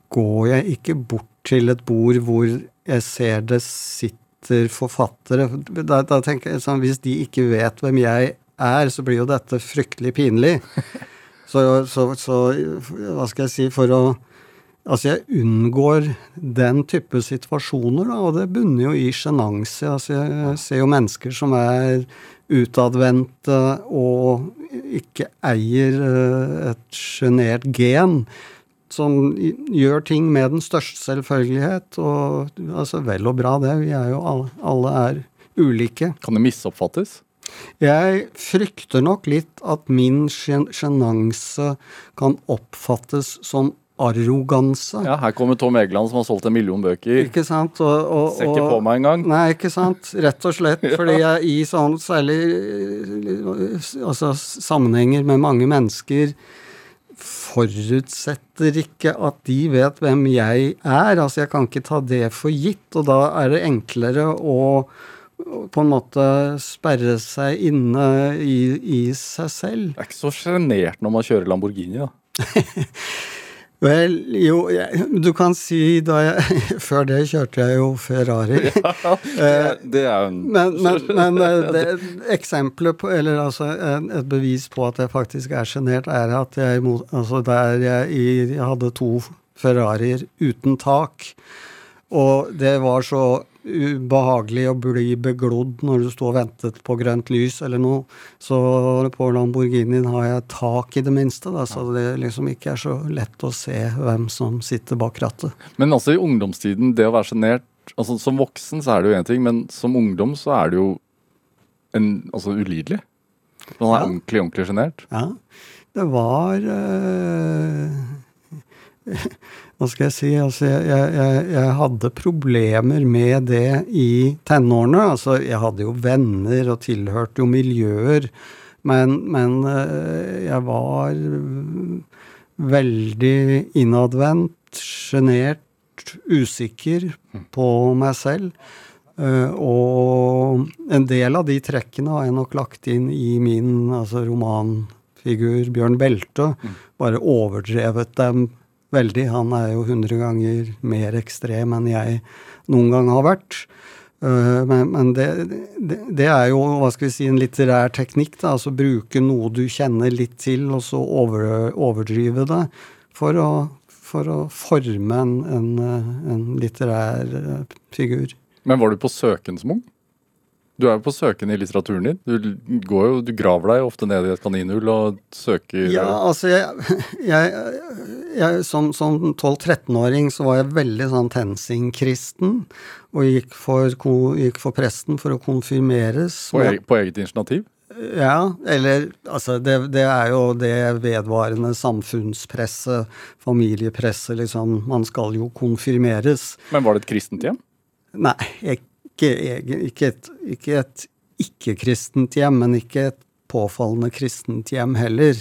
går jeg ikke bort til et bord hvor jeg ser det sitter forfattere. Da, da tenker jeg sånn, Hvis de ikke vet hvem jeg er, så blir jo dette fryktelig pinlig. Så, så, så hva skal jeg si For å Altså, jeg unngår den type situasjoner, da, og det bunner jo i sjenanse. Altså, jeg ser jo mennesker som er utadvendte og ikke eier eh, et sjenert gen som gjør ting med den største selvfølgelighet. Og altså, vel og bra, det. Vi er jo alle, alle er ulike. Kan det misoppfattes? Jeg frykter nok litt at min sjen- sjenanse kan oppfattes som arroganse. Ja, Her kommer Tom Egeland som har solgt en million bøker. Ikke sant? Og, og, Ser ikke på meg engang. Nei, ikke sant. Rett og slett. Fordi jeg i sånn særlig altså, sammenhenger med mange mennesker forutsetter ikke at de vet hvem jeg er. Altså, jeg kan ikke ta det for gitt, og da er det enklere å på en måte sperre seg inne i, i seg selv. Det er ikke så sjenert når man kjører Lamborghini, da. Vel, jo, jeg, du kan si da jeg Før det kjørte jeg jo Ferrari. Det, det er en Men, men, men eh, det, eksempelet på, eller altså et bevis på at jeg faktisk er sjenert, er at jeg, altså der jeg, jeg hadde to Ferrarier uten tak. Og det var så ubehagelig å bli beglodd når du sto og ventet på grønt lys eller noe. Så på Lamborghinien har jeg tak i det minste, da, så det liksom ikke er så lett å se hvem som sitter bak rattet. Men altså i ungdomstiden, det å være sjenert altså Som voksen så er det jo én ting, men som ungdom så er det jo en, altså ulidelig. Man er Ja. ordentlig, ordentlig sjenert. Ja, det var eh, Hva skal jeg si? Altså, jeg, jeg, jeg, hadde problemer med det i tenårene. Altså, jeg hadde jo venner og tilhørte jo miljøer, men, men eh, jeg var veldig innadvendt, sjenert, usikker på meg selv. Eh, og en del av de trekkene har jeg nok lagt inn i min altså romanfigur Bjørn Belte. Bare overdrevet dem veldig. Han er jo hundre ganger mer ekstrem enn jeg noen gang har vært. Eh, men, men det, det, det, er jo hva skal vi si, en litterær teknikk. da, altså Bruke noe du kjenner litt til, og så over, overdrive det. For å, for å forme en, en, en litterær eh, figur. Men var du på søken som ung? Du er jo på søken i litteraturen din. Du, går jo, du graver deg ofte ned i et kaninhull og søker Ja, altså jeg, jeg, jeg Som, som 12-13-åring så var jeg veldig sånn TenSing-kristen. Og gikk for, gikk for, presten for å konfirmeres. På, eget, på eget initiativ? Ja, eller altså det, det, er jo det vedvarende samfunnspresset, familiepresset, liksom. Man skal jo konfirmeres. Men var det et kristent hjem? Nei, ikke, ikke et ikke et ikke-kristent hjem, men ikke et påfallende kristent hjem heller.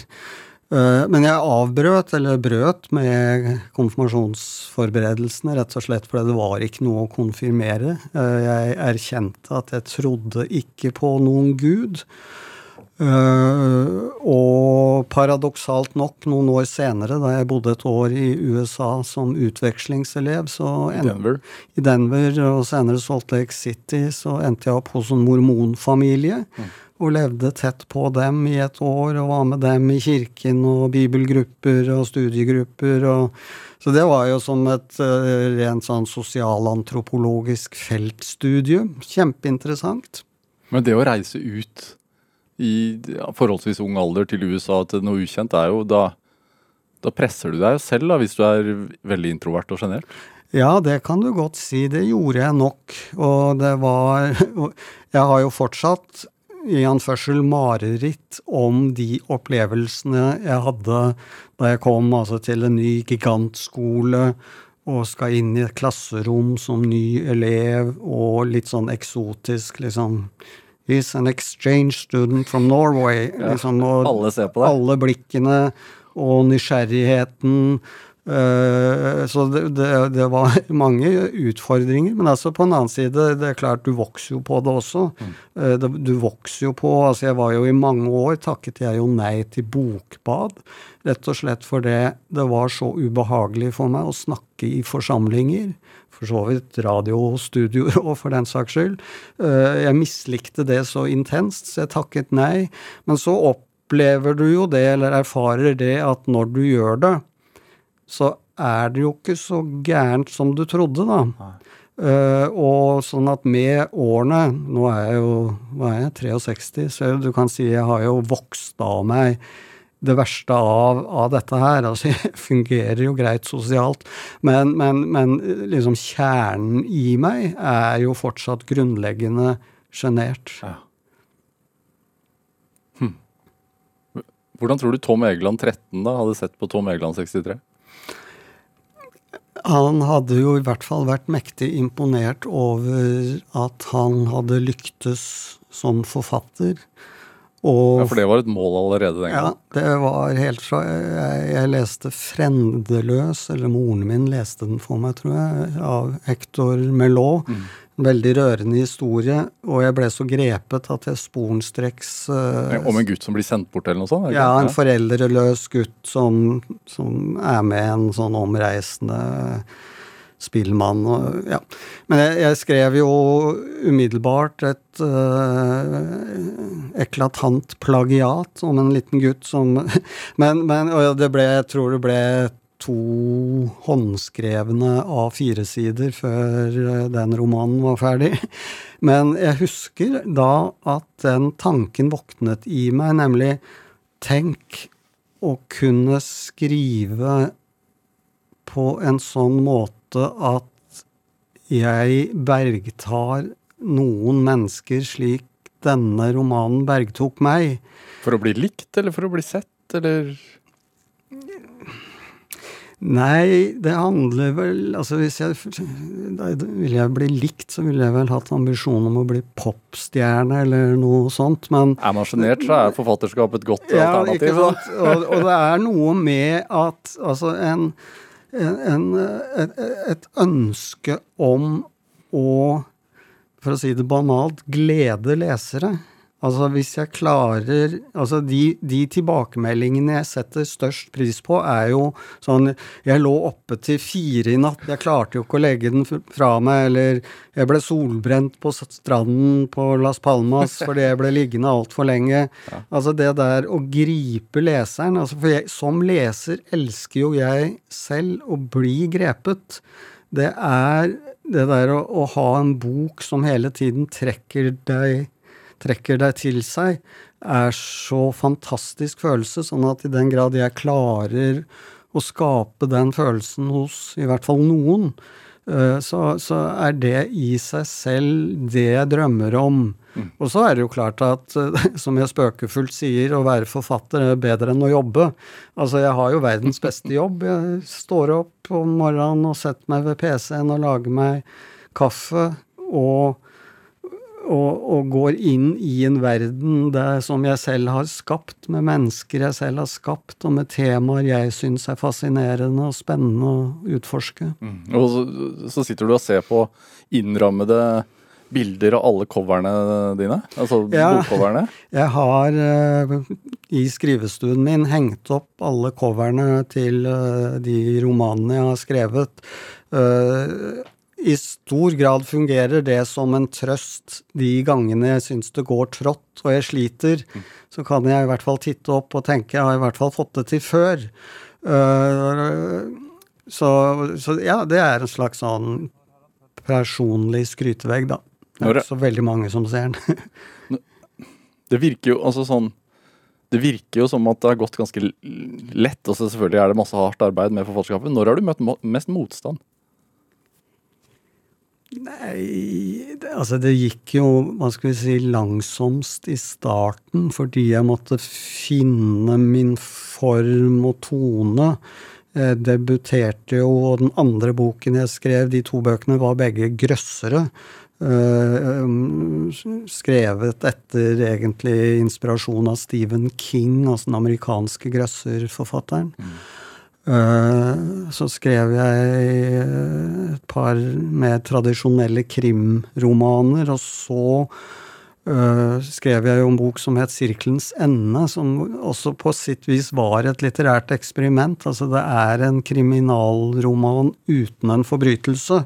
Eh, men jeg avbrøt, eller brøt, med konfirmasjonsforberedelsene, rett og slett fordi det var ikke noe å konfirmere. Eh, jeg erkjente at jeg trodde ikke på noen gud. Uh, og paradoksalt nok, noen år senere, da jeg bodde et år i USA som utvekslingselev så I Denver? I Denver og senere Salt Lake City, så endte jeg opp hos en mormonfamilie. Mm. Og levde tett på dem i et år, og var med dem i kirken og bibelgrupper og studiegrupper. og så det var jo som et uh, rent sånn sosialantropologisk feltstudie. Kjempeinteressant. Men det å reise ut i forholdsvis ung alder til USA til noe ukjent, er jo da Da presser du deg selv, da, hvis du er veldig introvert og sjenert? Ja, det kan du godt si. Det gjorde jeg nok. Og det var Jeg har jo fortsatt i anførsel mareritt om de opplevelsene jeg hadde da jeg kom altså til en ny gigantskole og skal inn i et klasserom som ny elev og litt sånn eksotisk, liksom He's an exchange student from Norway. Liksom, alle på deg. Alle blikkene og nysgjerrigheten. Uh, så det, det, det, var mange utfordringer. Men altså på en annen side, det er klart du vokser jo på det også. Mm. Uh, du vokser jo på Altså jeg var jo i mange år takket jeg jo nei til bokbad. Rett og slett fordi det var så ubehagelig for meg å snakke i forsamlinger for så vidt radiostudioer òg, for den saks skyld. Eh, jeg mislikte det så intenst, så jeg takket nei. Men så opplever du jo det, eller erfarer det, at når du gjør det, så er det jo ikke så gærent som du trodde, da. Uh, og sånn at med årene Nå er jeg jo hva er jeg, 63, så du kan si jeg har jo vokst av meg det verste av, av, dette her. Altså, jeg fungerer jo greit sosialt, men, men, men, liksom kjernen i meg er jo fortsatt grunnleggende sjenert. Ja. Hm. Hvordan tror du Tom Egeland 13 da hadde sett på Tom Egeland 63? Han hadde jo i hvert fall vært mektig imponert over at han hadde lyktes som forfatter. Og, ja, For det var et mål allerede den gangen? Ja, det var helt fra jeg, jeg, leste 'Frendeløs', eller moren min leste den for meg, tror jeg, av Hector Melot. Mm. Veldig rørende historie, og jeg ble så grepet at jeg sporenstreks uh, Om en gutt som blir sendt bort, eller noe sånt? Ja, en foreldreløs gutt som, som er med en sånn omreisende spillmann og Ja. Men jeg, jeg skrev jo umiddelbart et øh, eklatant plagiat om en liten gutt som Men, men det ble, jeg tror det ble to håndskrevne A4-sider før eh, den romanen var ferdig. Men jeg husker da at den tanken våknet i meg, nemlig tenk å kunne skrive på en sånn måte måte at jeg bergtar noen mennesker slik denne romanen bergtok meg. For å bli likt, eller for å bli sett, eller? Nei, det handler vel Altså, hvis jeg Ville jeg bli likt, så ville jeg vel hatt ambisjon om å bli popstjerne eller noe sånt, men Er man sjenert, så er forfatterskap et godt ja, alternativ. Ikke sant? Og, og det er noe med at altså en en, et, et, ønske om å for å si det banalt, glede lesere. Altså hvis jeg klarer Altså de, de, tilbakemeldingene jeg setter størst pris på, er jo sånn Jeg lå oppe til fire i natt, jeg klarte jo ikke å legge den fra meg, eller jeg ble solbrent på stranden på Las Palmas fordi jeg ble liggende altfor lenge. Ja. Altså det der å gripe leseren altså For jeg, som leser elsker jo jeg selv å bli grepet. Det er det der å, å ha en bok som hele tiden trekker deg trekker deg til seg, er så fantastisk følelse. Sånn at i den grad jeg klarer å skape den følelsen hos i hvert fall noen, eh, så, så er det i seg selv det jeg drømmer om. Mm. Og så er det jo klart at, som jeg spøkefullt sier, å være forfatter er bedre enn å jobbe. Altså, jeg har jo verdens beste jobb. Jeg står opp om morgenen og setter meg ved PC-en og lager meg kaffe. og og, og, går inn i en verden der, som jeg selv har skapt, med mennesker jeg selv har skapt, og med temaer jeg syns er fascinerende og spennende å utforske. Mm. Og så, så, sitter du og ser på innrammede bilder av alle coverne dine? Altså ja, bokcoverne? Jeg har uh, i skrivestuen min hengt opp alle coverne til uh, de romanene jeg har skrevet. Uh, i stor grad fungerer det som en trøst de gangene jeg syns det går trått og jeg sliter. Så kan jeg i hvert fall titte opp og tenke jeg har i hvert fall fått det til før. Uh, så, så, ja, det er en slags sånn personlig skrytevegg, da. Det er ikke så veldig mange som ser den. det virker jo altså sånn det virker jo som at det har gått ganske lett. og Selvfølgelig er det masse hardt arbeid med forfatterskapet. Når har du møtt mest motstand? Nei, det, altså det gikk jo, hva skal vi si, langsomst i starten fordi jeg måtte finne min form og tone. Jeg debuterte jo, og den andre boken jeg skrev, de to bøkene, var begge grøssere. Uh, skrevet etter egentlig inspirasjon av Stephen King, altså den amerikanske grøsserforfatteren. Mm. Eh, så skrev jeg et par mer tradisjonelle krimromaner, og så uh, skrev jeg jo en bok som het 'Sirkelens ende', som også på sitt vis var et litterært eksperiment. Altså det er en kriminalroman uten en forbrytelse.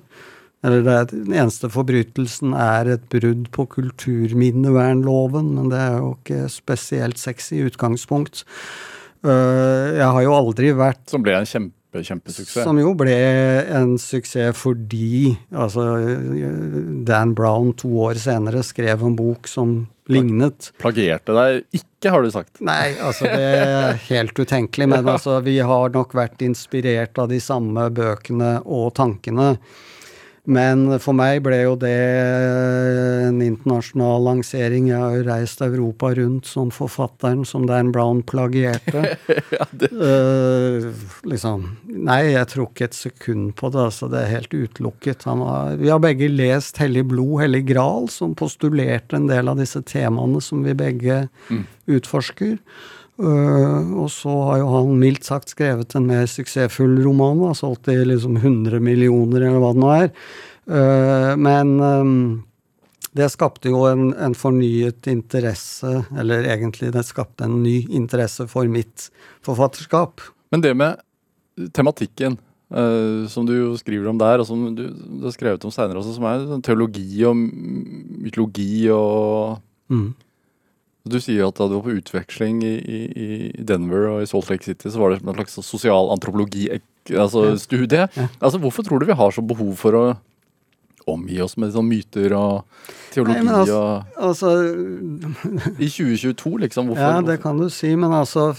Eller det den eneste forbrytelsen er et brudd på kulturminnevernloven, men det er jo ikke spesielt sexy utgangspunkt. Uh, jeg har jo aldri vært Som ble en kjempe, kjempesuksess? Som jo ble en suksess fordi altså, Dan Brown to år senere skrev en bok som lignet. Plagierte deg ikke, har du sagt? Nei, altså det er helt utenkelig. Men altså, vi har nok vært inspirert av de samme bøkene og tankene. Men for meg ble jo det en internasjonal lansering. Jeg har jo reist Europa rundt som forfatteren som Dan Brown plagierte. ja, uh, liksom Nei, jeg tror ikke et sekund på det. altså Det er helt utelukket. Har, vi har begge lest Hellig blod, Hellig gral, som postulerte en del av disse temaene som vi begge mm. utforsker. Uh, og så har jo han mildt sagt skrevet en mer suksessfull roman, da, solgt i liksom 100 millioner, eller hva det nå er. Uh, men um, det skapte jo en, en, fornyet interesse, eller egentlig det skapte en ny interesse for mitt forfatterskap. Men det med tematikken, uh, som du jo skriver om der, og som du, du har skrevet om seinere også, som er sånn teologi og mytologi og mm. Du sier at da du var på utveksling i, i, i, Denver og i Salt Lake City, så var det en slags sosial antropologi-studie. Altså, ja. Altså, hvorfor tror du vi har så behov for å omgi oss med sånn myter og teologi Nei, altså, og altså, I 2022, liksom? Hvorfor? Ja, det kan du si, men altså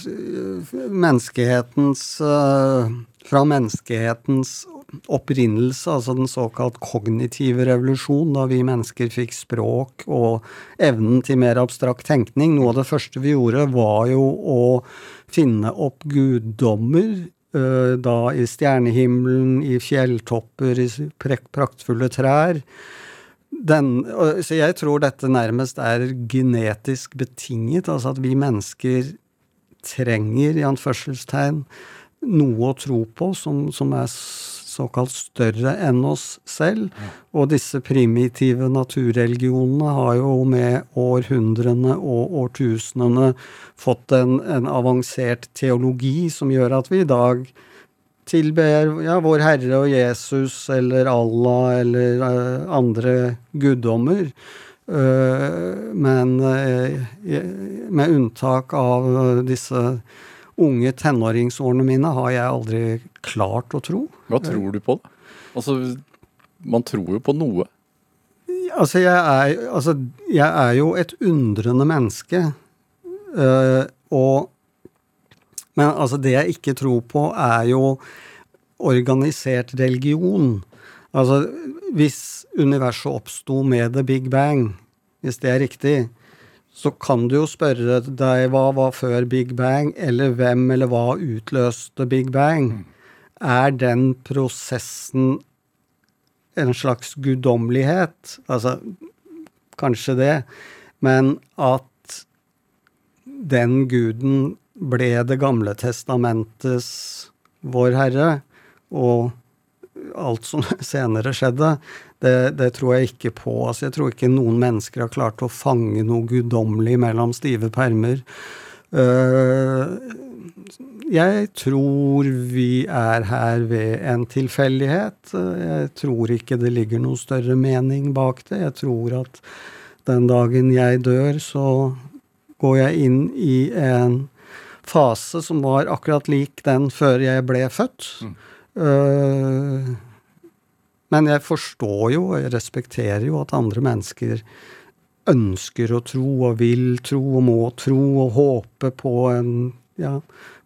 Menneskehetens uh, Fra menneskehetens opprinnelse, altså den såkalt kognitive revolusjon, da vi mennesker fikk språk og evnen til mer abstrakt tenkning. Noe av det første vi gjorde, var jo å finne opp guddommer. Eh, da i stjernehimmelen, i fjelltopper, i praktfulle trær. Den, så jeg tror dette nærmest er genetisk betinget, altså at vi mennesker trenger, i anførselstegn, noe å tro på som, som er såkalt større enn oss selv. Og disse primitive naturreligionene har jo med århundrene og årtusenene fått en, en avansert teologi som gjør at vi i dag tilber ja, Vår Herre og Jesus eller Allah eller uh, andre guddommer. Eh, men eh, med unntak av disse unge tenåringsårene mine har jeg aldri klart å tro. Hva tror du på, da? Altså, man tror jo på noe. Altså, jeg er, altså, jeg er jo et undrende menneske. Uh, og Men altså, det jeg ikke tror på, er jo organisert religion. Altså, hvis universet oppsto med the big bang, hvis det er riktig, så kan du jo spørre deg hva var før big bang, eller hvem eller hva utløste big bang? Er den prosessen en slags guddommelighet. Altså, kanskje det. Men at den guden ble Det gamle testamentets Vår Herre, og alt som senere skjedde, det, det tror jeg ikke på. Altså, jeg tror ikke noen mennesker har klart å fange noe guddommelig mellom stive permer. Øh, jeg tror vi er her ved en tilfeldighet. Jeg tror ikke det ligger noe større mening bak det. Jeg tror at den dagen jeg dør, så går jeg inn i en fase som var akkurat lik den før jeg ble født. Uh, men jeg forstår jo, og jeg respekterer jo at andre mennesker ønsker å tro og vil tro og må tro og håpe på en ja,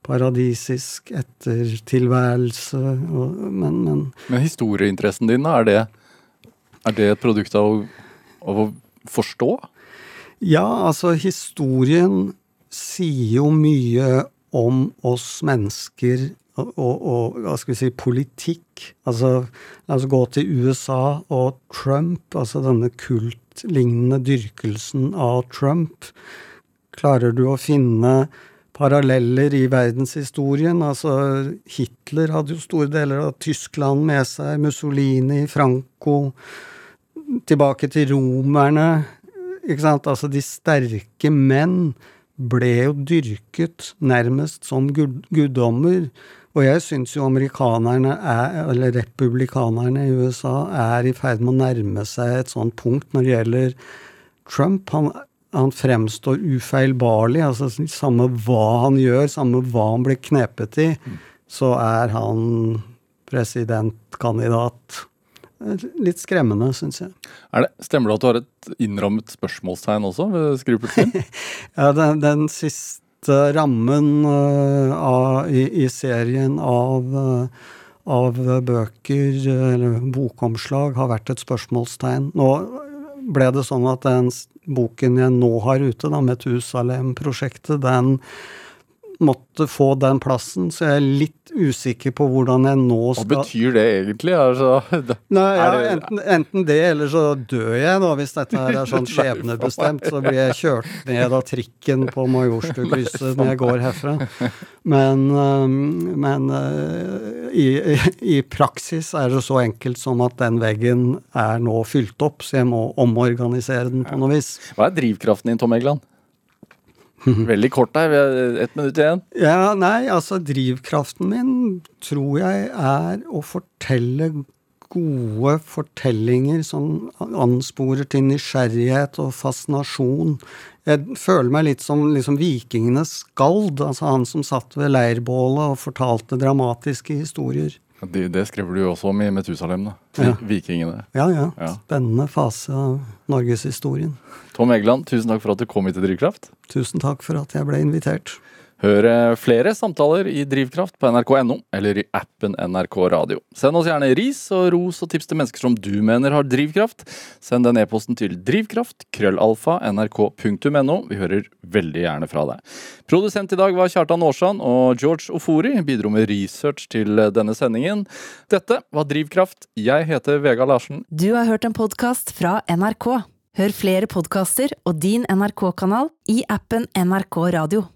paradisisk ettertilværelse. Og, men, men Men historieinteressen din, er det, er det et produkt av av å forstå? Ja, altså historien sier jo mye om oss mennesker og, og, hva skal vi si, politikk. Altså, la oss gå til USA og Trump, altså denne kultlignende dyrkelsen av Trump. Klarer du å finne paralleller i verdenshistorien? Altså, Hitler hadde jo store deler av Tyskland med seg, Mussolini, Franco, tilbake til romerne. Ikke sant? Altså, de sterke menn ble jo dyrket nærmest som gud guddommer. Og jeg syns jo amerikanerne, er, eller republikanerne i USA, er i ferd med å nærme seg et sånt punkt når det gjelder Trump. Han, han fremstår ufeilbarlig. altså Samme hva han gjør, samme hva han blir knepet i, så er han presidentkandidat. Litt skremmende, syns jeg. Er det, stemmer det at du har et innrammet spørsmålstegn også ved skrivepulten din? Ja, den, den siste rammen uh, av, i, i, serien av, uh, av bøker, eller bokomslag, har vært et spørsmålstegn. Nå ble det sånn at den boken jeg nå har ute, da, Metusalem-prosjektet, den måtte få den plassen, så jeg er litt usikker på hvordan jeg nå skal Hva betyr det egentlig? Altså, da, Nei, ja, det... Enten, enten, det, eller så dør jeg, da, hvis dette her er sånn skjebnebestemt. Så blir jeg kjørt ned av trikken på Majorstukrysset når jeg går herfra. Men, men i, i, praksis er det så enkelt som at den veggen er nå fylt opp, så jeg må omorganisere den på noe vis. Hva er drivkraften din, Tom Egeland? Veldig kort der, vi har ett minutt igjen. Ja, nei, altså drivkraften min tror jeg er å fortelle gode fortellinger som ansporer til nysgjerrighet og fascinasjon. Jeg føler meg litt som liksom vikingenes skald, altså han som satt ved leirbålet og fortalte dramatiske historier. Det, det skriver du jo også om i Metusalem, da. Ja. Vikingene. Ja, ja, ja. Spennende fase av norgeshistorien. Tom Egeland, tusen takk for at du kom hit til Drivkraft. Tusen takk for at jeg ble invitert. Hør flere samtaler i Drivkraft på nrk.no eller i appen NRK Radio. Send oss gjerne ris og ros og tips til mennesker som du mener har drivkraft. Send den e-posten til drivkraft, krøllalfa, nrk.no. Vi hører veldig gjerne fra deg. Produsent i dag var Kjartan Aarsand, og George Ofori bidro med research til denne sendingen. Dette var Drivkraft. Jeg heter Vega Larsen. Du har hørt en podkast fra NRK. Hør flere podkaster og din NRK-kanal i appen NRK Radio.